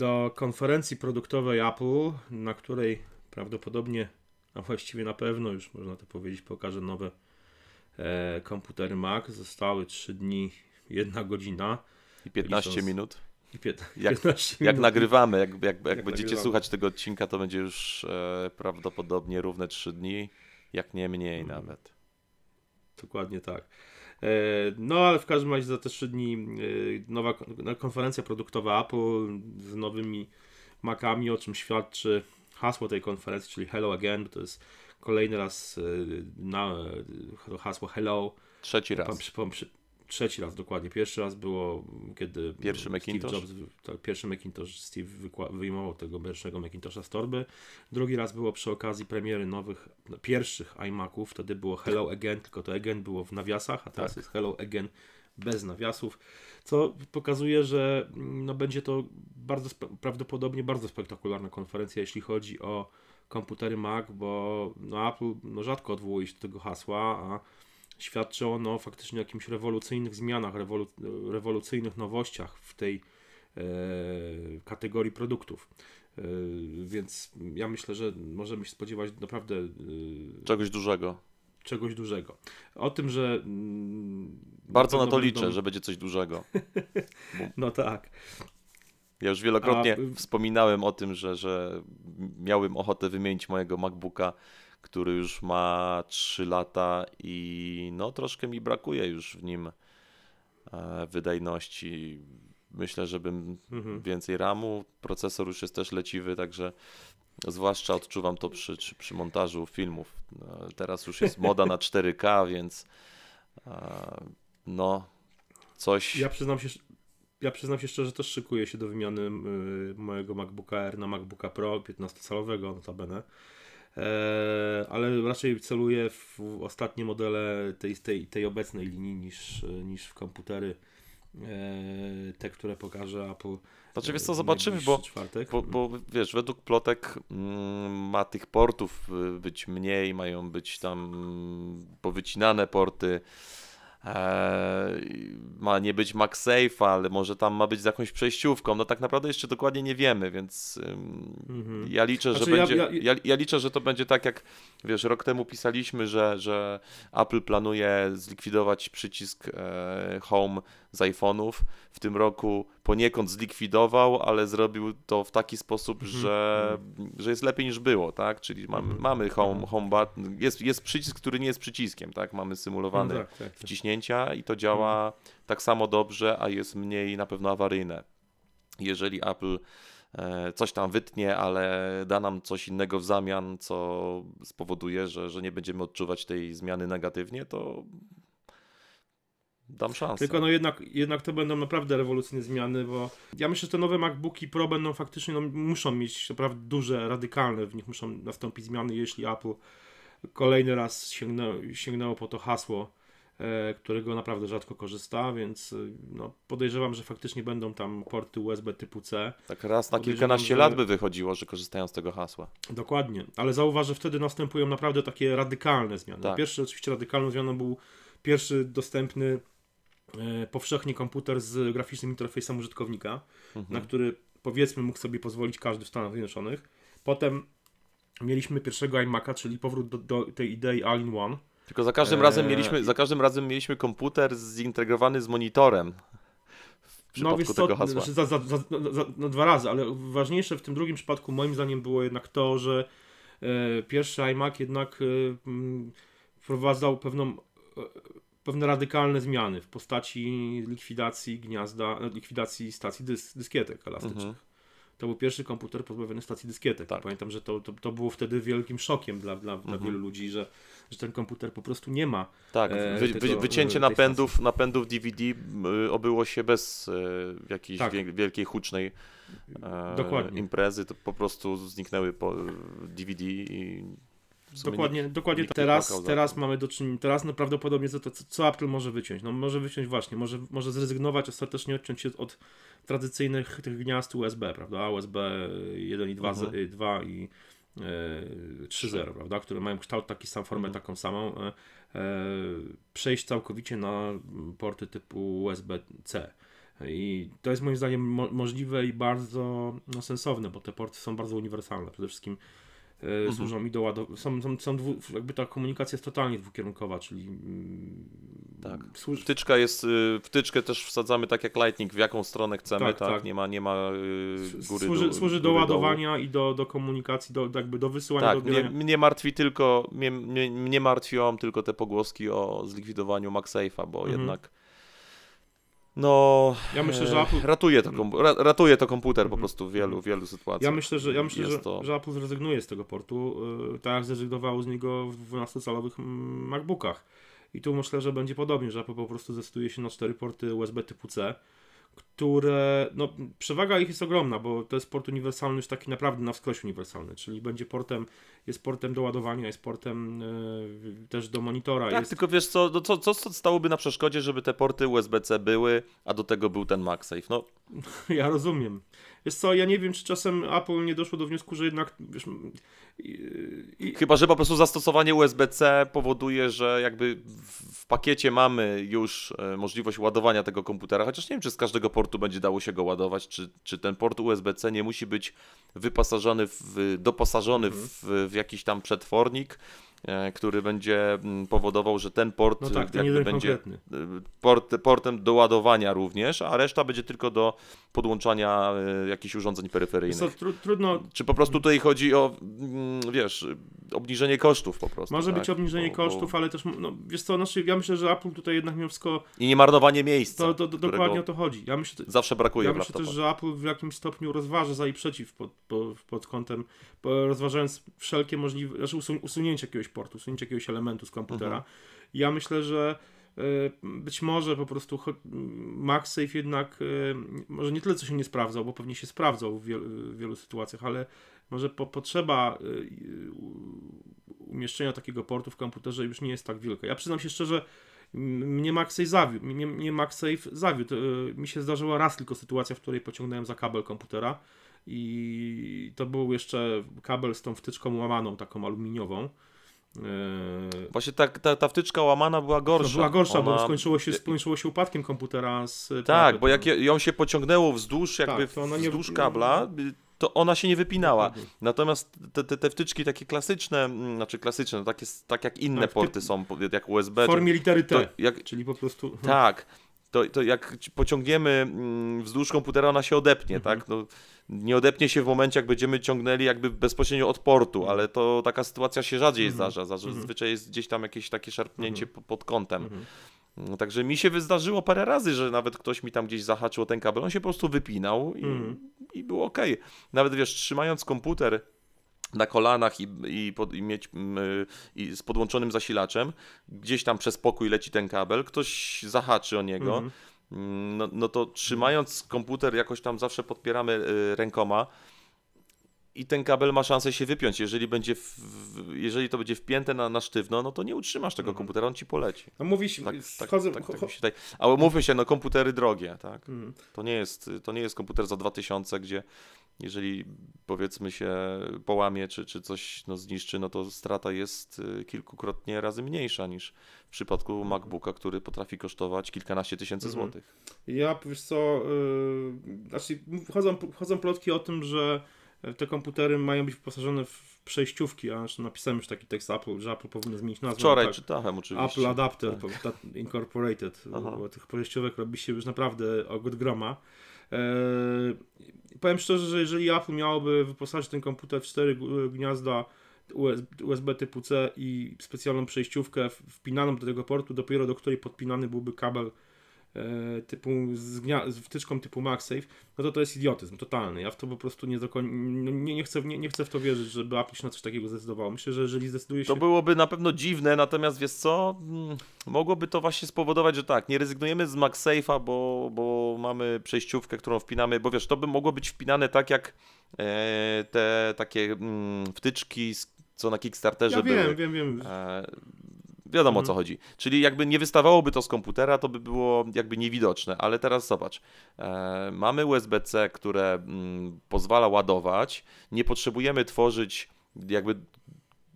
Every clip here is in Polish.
do konferencji produktowej Apple, na której prawdopodobnie, a właściwie na pewno już można to powiedzieć, pokaże nowe e, komputery Mac. Zostały 3 dni, 1 godzina. I 15 Licząc- minut. I pię- Jak- 15 Jak minut. nagrywamy, jak, jak, jak, Jak będziecie nagrywamy. słuchać tego odcinka, to będzie już e, prawdopodobnie równe 3 dni, jak nie mniej Mhm. nawet. Dokładnie tak. E, No, ale w każdym razie za te trzy dni e, nowa no, konferencja produktowa Apple z nowymi Macami, o czym świadczy hasło tej konferencji, czyli Hello Again. To jest kolejny raz e, na, hasło Hello. Trzeci raz. przy, trzeci raz dokładnie. Pierwszy raz było, kiedy Pierwszy Steve Macintosh? Jobs, tak, pierwszy Macintosh, Steve wyjmował tego pierwszego Macintosha z torby. Drugi raz było przy okazji premiery nowych, no, pierwszych iMaców. Wtedy było Hello Again, tylko to Again było w nawiasach, a teraz Tak. jest Hello Again bez nawiasów, co pokazuje, że mm, no, będzie to bardzo prawdopodobnie bardzo spektakularna konferencja, jeśli chodzi o komputery Mac, bo no, Apple no, rzadko odwołuje się do tego hasła, a świadczy ono faktycznie o jakimś rewolucyjnych zmianach, rewolu, rewolucyjnych nowościach w tej e, kategorii produktów. E, więc ja myślę, że możemy się spodziewać naprawdę e, Czegoś dużego. czegoś dużego. O tym, że. mm, Bardzo na to będą- liczę, że będzie coś dużego. No tak. Ja już wielokrotnie A- wspominałem o tym, że, że miałem ochotę wymienić mojego MacBooka, który już ma 3 lata i no troszkę mi brakuje już w nim e, wydajności. Myślę, żebym Mhm. więcej RAMu, procesor już jest też leciwy, także zwłaszcza odczuwam to przy, przy, montażu filmów. E, Teraz już jest moda na 4K, więc e, no coś... Ja przyznam się. Ja przyznam się szczerze, że też szykuję się do wymiany y, mojego MacBooka Air na MacBooka Pro 15-calowego notabene. E, ale raczej celuję w ostatnie modele tej, tej, tej obecnej linii niż, niż w komputery e, te, które pokaże Apple. Znaczy, wiesz co, w zobaczymy, bo. Bo, bo wiesz, według plotek mm, ma tych portów y, być mniej, mają być tam powycinane porty. E, i ma nie być MagSafe, ale może tam ma być z jakąś przejściówką. No tak naprawdę jeszcze dokładnie nie wiemy, więc ym, Mhm. ja liczę, Znaczy, że ja- będzie. Ja, ja- ja, liczę, że to będzie tak jak wiesz, rok temu pisaliśmy, że, że Apple planuje zlikwidować przycisk e, Home z iPhone'ów. W tym roku poniekąd zlikwidował, ale zrobił to w taki sposób, Mhm. że, że jest lepiej niż było, tak? Czyli mamy, Mhm. mamy home, Mhm. home button, jest, jest przycisk, który nie jest przyciskiem, tak? Mamy symulowany No tak, tak, tak. wciśnięcia i to działa tak samo dobrze, a jest mniej na pewno awaryjne. Jeżeli Apple e, coś tam wytnie, ale da nam coś innego w zamian, co spowoduje, że, że nie będziemy odczuwać tej zmiany negatywnie, to dam szansę. Tylko no jednak, jednak to będą naprawdę rewolucyjne zmiany, bo ja myślę, że te nowe MacBooki Pro będą faktycznie, no, muszą mieć naprawdę duże, radykalne, w nich muszą nastąpić zmiany, jeśli Apple kolejny raz sięgnęło, sięgnęło po to hasło, e, którego naprawdę rzadko korzysta, więc e, no, podejrzewam, że faktycznie będą tam porty USB typu C. tak raz na kilkanaście że- lat by wychodziło, że korzystają z tego hasła. Dokładnie, ale zauważ, że wtedy następują naprawdę takie radykalne zmiany. Tak. Pierwszy oczywiście radykalną zmianą był pierwszy dostępny powszechnie komputer z graficznym interfejsem użytkownika, Mhm. na który powiedzmy mógł sobie pozwolić każdy w Stanach Zjednoczonych. Potem mieliśmy pierwszego iMac'a, czyli powrót do, do tej idei all-in-one. Tylko za każdym razem Eee, mieliśmy, za każdym razem mieliśmy komputer zintegrowany z monitorem. W wiesz co, tego hasła. znaczy za, za, za, no dwa razy, ale ważniejsze w tym drugim przypadku moim zdaniem było jednak to, że e, pierwszy iMac jednak e, wprowadzał pewną, e, pewne radykalne zmiany w postaci likwidacji gniazda, e, likwidacji stacji dys, dyskietek elastycznych. Mhm. To był pierwszy komputer pozbawiony stacji dyskietek. Tak. Pamiętam, że to, to, to było wtedy wielkim szokiem dla, dla, dla Mhm. wielu ludzi, że, że ten komputer po prostu nie ma. Tak, e, wy, wy, tego, wycięcie e, napędów, napędów DVD y, obyło się bez y, jakiejś Tak. wie, wielkiej, hucznej e, imprezy. To po prostu zniknęły po, DVD i Dokładnie, dokładnie nikt tak. teraz, teraz mamy do czynienia, teraz no prawdopodobnie co, to, co, co Apple może wyciąć? No może wyciąć właśnie, może, może zrezygnować, ostatecznie odciąć się od tradycyjnych tych gniazd USB, prawda? USB 1 i 2, Mhm. z- 2 i e, 3.0, prawda? Które mają kształt taki sam, formę Mhm. taką samą. E, e, przejść całkowicie na porty typu USB-C. I to jest moim zdaniem mo możliwe i bardzo no, sensowne, bo te porty są bardzo uniwersalne. Przede wszystkim Mhm. służą mi do ładowania. Są, są, są dwu, jakby ta komunikacja jest totalnie dwukierunkowa, czyli mm, Tak. służ... Wtyczka jest, y, wtyczkę też wsadzamy tak jak Lightning, w jaką stronę chcemy, tak, Tak, tak. nie ma, nie ma y, góry służy, do, służy do ładowania i do, do komunikacji, do, jakby do wysyłania, Tak, do mnie, mnie martwi tylko, mnie, mnie, mnie martwią tylko te pogłoski o zlikwidowaniu MagSafe'a, bo Mhm. jednak no Ja myślę, że e, Apple- ratuje, to ratuje to komputer po prostu w wielu, wielu sytuacjach. Ja myślę, że, ja myślę że, to- że Apple zrezygnuje z tego portu, yy, tak jak zrezygnowało z niego w 12-calowych mm, MacBookach. I tu myślę, że będzie podobnie, że Apple po prostu zdecyduje się na cztery porty USB typu C, które, no przewaga ich jest ogromna, bo to jest port uniwersalny już taki naprawdę na wskroś uniwersalny, czyli będzie portem, jest portem do ładowania, jest portem yy, też do monitora, Tak, jest tylko wiesz co, no co, co co stałoby na przeszkodzie, żeby te porty USB-C były, a do tego był ten MagSafe? No Ja rozumiem. Wiesz co, ja nie wiem, czy czasem Apple nie doszło do wniosku, że jednak wiesz, i, Chyba, że po prostu zastosowanie USB-C powoduje, że jakby w, pakiecie mamy już e, możliwość ładowania tego komputera, chociaż nie wiem, czy z każdego portu będzie dało się go ładować, czy, czy ten port USB-C nie musi być wyposażony, w, doposażony Mhm. w, w jakiś tam przetwornik, który będzie mm, powodował, że ten port no tak, e, ten będzie e, port, portem do ładowania również, a reszta będzie tylko do podłączania e, jakichś urządzeń peryferyjnych. co, tru, trudno, Czy po prostu tutaj chodzi o, mm, wiesz, obniżenie kosztów po prostu. Może tak? być obniżenie Bo- kosztów, bo... ale też, no, wiesz co, znaczy, ja myślę, że Apple tutaj jednak mimo wszystko, I nie marnowanie miejsca. to, to, to dokładnie o to chodzi. Ja myślę, Zawsze brakuje ja myślę też, że Apple w jakimś stopniu rozważa za i przeciw pod, pod, pod kątem, rozważając wszelkie możliwe, znaczy usun, usunięcie jakiegoś portu, usunięcie jakiegoś elementu z komputera. Mhm. Ja myślę, że e, być może po prostu MagSafe jednak, e, może nie tyle co się nie sprawdzał, bo pewnie się sprawdzał w wielu, w wielu sytuacjach, ale może po, potrzeba e, umieszczenia takiego portu w komputerze już nie jest tak wielka. Ja przyznam się szczerze, mnie MagSafe zawiódł. Mnie, mnie MagSafe zawiódł. Mi się zdarzyła raz tylko sytuacja, w której pociągnąłem za kabel komputera i to był jeszcze kabel z tą wtyczką łamaną, taką aluminiową. E, Właśnie ta, ta, ta wtyczka łamana była gorsza. to była gorsza, bo Ona- skończyło się, skończyło się upadkiem komputera z Tak, bo jak ją się pociągnęło wzdłuż, jakby Tak, nie- wzdłuż kabla, to ona się nie wypinała. Natomiast te, te, te wtyczki takie klasyczne, mm, znaczy klasyczne, no takie, tak jak inne Tak, porty są, jak USB. W formie litery T, jak, czyli po prostu... Tak. To, to jak ci pociągniemy mm, wzdłuż komputera, ona się odepnie, Mhm. tak? No, nie odepnie się w momencie, jak będziemy ciągnęli jakby bezpośrednio od portu, Mhm. ale to taka sytuacja się rzadziej Mhm. zdarza. Mhm. Zazwyczaj jest gdzieś tam jakieś takie szarpnięcie po- pod kątem. Mhm. No, Także mi się zdarzyło parę razy, że nawet ktoś mi tam gdzieś zahaczył ten kabel, on się po prostu wypinał i, Mhm. i było ok. Nawet wiesz, trzymając komputer na kolanach i, i, pod, i mieć mm, y, i z podłączonym zasilaczem, gdzieś tam przez pokój leci ten kabel, ktoś zahaczy o niego, Mhm. mm, no, no to trzymając komputer jakoś tam zawsze podpieramy y, rękoma i ten kabel ma szansę się wypiąć. Jeżeli, będzie w, jeżeli to będzie wpięte na, na sztywno, no to nie utrzymasz tego Mhm. komputera, on ci poleci. No mówisz, Tak, tak, wchodzę... tak, tak się wydaje. Ale mówmy się, no komputery drogie, tak? Mhm. To nie jest, to nie jest komputer za 2000, gdzie jeżeli powiedzmy się połamie czy, czy coś no, zniszczy, no to strata jest y, kilkukrotnie razy mniejsza niż w przypadku MacBooka, który potrafi kosztować kilkanaście tysięcy Mhm. złotych. Ja, wiesz co, yy, znaczy chodzą, chodzą plotki o tym, że te komputery mają być wyposażone w przejściówki, a zresztą napisałem już taki tekst Apple, że Apple powinno zmienić nazwę. Wczoraj tak, czytałem oczywiście. Apple Adapter tak. po- ta- Incorporated, Aha. bo tych przejściówek robi się już naprawdę ogód groma. Eee, powiem szczerze, że jeżeli Apple miałoby wyposażyć ten komputer w cztery g- gniazda US- USB typu C i specjalną przejściówkę wpinaną do tego portu, dopiero do której podpinany byłby kabel e, typu z, gnia- z wtyczką typu MagSafe, no to to jest idiotyzm totalny. Ja w to po prostu nie, no nie, nie, chcę, nie, nie chcę w to wierzyć, żeby Apple się na coś takiego zdecydowało. Myślę, że jeżeli zdecyduje się... To byłoby na pewno dziwne, natomiast wiesz co, Mm, mogłoby to właśnie spowodować, że tak, nie rezygnujemy z MagSafe'a, bo, bo mamy przejściówkę, którą wpinamy, bo wiesz, to by mogło być wpinane tak jak e, te takie mm, wtyczki, co na Kickstarterze ja były. wiem, wiem, wiem. Wiadomo o co Mhm. chodzi. Czyli jakby nie wystawałoby to z komputera, to by było jakby niewidoczne, ale teraz zobacz. E, mamy USB-C, które mm, pozwala ładować. Nie potrzebujemy tworzyć jakby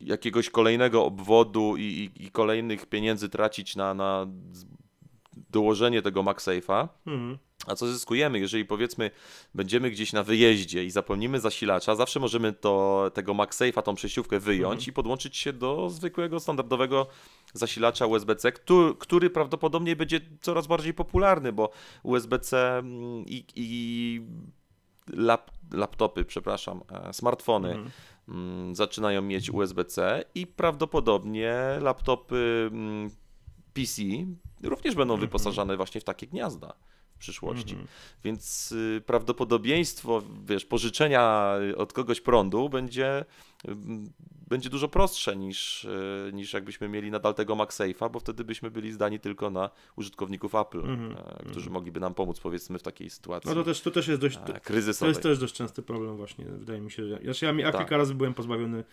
jakiegoś kolejnego obwodu i, i, i kolejnych pieniędzy tracić na, na dołożenie tego MagSafe'a. Mhm. A co zyskujemy, jeżeli powiedzmy będziemy gdzieś na wyjeździe i zapomnimy zasilacza, zawsze możemy to, tego MagSafe'a, tą przejściówkę wyjąć Mhm. i podłączyć się do zwykłego, standardowego zasilacza USB-C, który, który prawdopodobnie będzie coraz bardziej popularny, bo USB-C mm, i, i lap, laptopy, przepraszam, e, smartfony Mhm. mm, zaczynają mieć USB-C i prawdopodobnie laptopy mm, PC również będą Mhm. wyposażane właśnie w takie gniazda w przyszłości. Mhm. Więc y, prawdopodobieństwo, wiesz, pożyczenia od kogoś prądu będzie, ym, będzie dużo prostsze niż, y, niż jakbyśmy mieli nadal tego MagSafe'a, bo wtedy byśmy byli zdani tylko na użytkowników Apple, Mhm. e, którzy mogliby nam pomóc, powiedzmy, w takiej sytuacji No to też, to też jest dość. e, To, to kryzysowej. jest też dość częsty problem, właśnie. Wydaje mi się, że. Znaczy, ja, ja Tak. kilka razy byłem pozbawiony.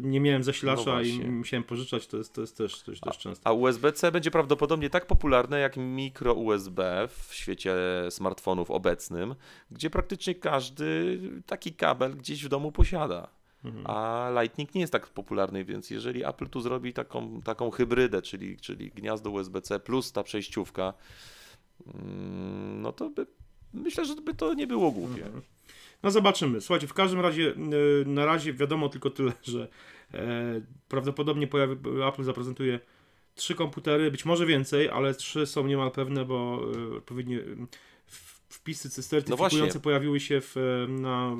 Nie miałem zasilacza No i musiałem pożyczać. To jest, to jest też dość, dość częste. A USB-C będzie prawdopodobnie tak popularne jak mikro USB w świecie smartfonów obecnym, gdzie praktycznie każdy taki kabel gdzieś w domu posiada. Mhm. A Lightning nie jest tak popularny, więc jeżeli Apple tu zrobi taką, taką hybrydę, czyli, czyli gniazdo USB-C plus ta przejściówka, mm, no to by, myślę, że by to nie było głupie. Mhm. No zobaczymy. Słuchajcie, w każdym razie e, na razie wiadomo tylko tyle, że e, prawdopodobnie pojawi, Apple zaprezentuje trzy komputery, być może więcej, ale trzy są niemal pewne, bo e, odpowiednie wpisy certyfikujące No pojawiły się w, na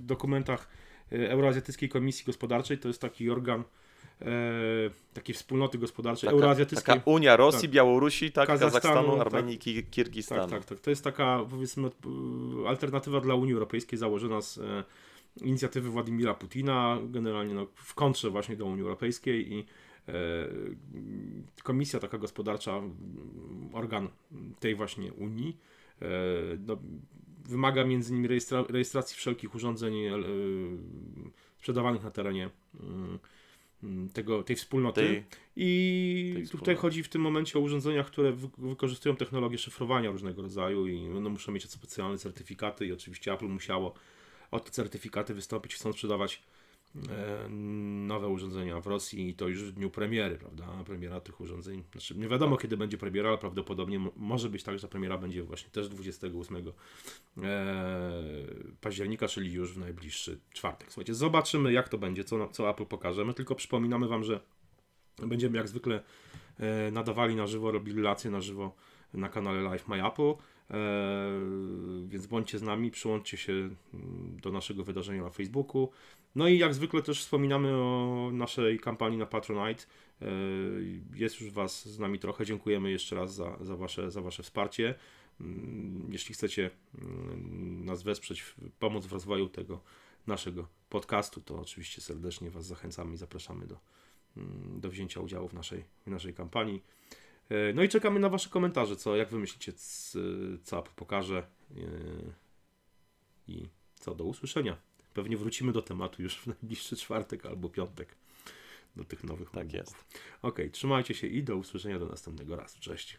dokumentach e, Euroazjatyckiej Komisji Gospodarczej. To jest taki organ takiej wspólnoty gospodarczej Taka, Euroazjatyckiej. taka Unia Rosji, Tak. Białorusi, tak, Kazachstanu, Kazachstanu, tak. Armenii, Ki- Kirgistanu. Tak, tak, tak. To jest taka, powiedzmy, y, alternatywa dla Unii Europejskiej założona z e, inicjatywy Władimira Putina, generalnie no, w kontrze właśnie do Unii Europejskiej i e, komisja taka gospodarcza, organ tej właśnie Unii, e, no, wymaga między innymi rejestra, rejestracji wszelkich urządzeń e, sprzedawanych na terenie mm, tego, tej wspólnoty. Tej, I tej tutaj wspólnoty. chodzi w tym momencie o urządzenia, które wy wykorzystują technologię szyfrowania różnego rodzaju i no, muszą mieć specjalne certyfikaty i oczywiście Apple musiało o te certyfikaty wystąpić, chcąc sprzedawać nowe urządzenia w Rosji i to już w dniu premiery, prawda? Premiera tych urządzeń. Znaczy, nie wiadomo kiedy będzie premiera, ale prawdopodobnie może być tak, że premiera będzie właśnie też 28 e, października, czyli już w najbliższy czwartek. Słuchajcie, zobaczymy jak to będzie, co, co Apple pokaże. My tylko przypominamy Wam, że będziemy jak zwykle e, nadawali na żywo, robili relacje na żywo na kanale Live My Apple. E, więc bądźcie z nami, przyłączcie się mm, do naszego wydarzenia na Facebooku. No i jak zwykle też wspominamy o naszej kampanii na Patronite. E, Jest już Was z nami trochę. Dziękujemy jeszcze raz za, za, wasze, za Wasze wsparcie. Mm, Jeśli chcecie mm, nas wesprzeć, pomóc w rozwoju tego naszego podcastu, to oczywiście serdecznie Was zachęcamy i zapraszamy do, do wzięcia udziału w naszej, w naszej kampanii. E, No i czekamy na Wasze komentarze, co, jak Wy myślicie, c- co Apple pokaże e, i co, do usłyszenia. Pewnie wrócimy do tematu już w najbliższy czwartek albo piątek do tych nowych tak MacBooków. jest. Okej, trzymajcie się i do usłyszenia do następnego razu. Cześć.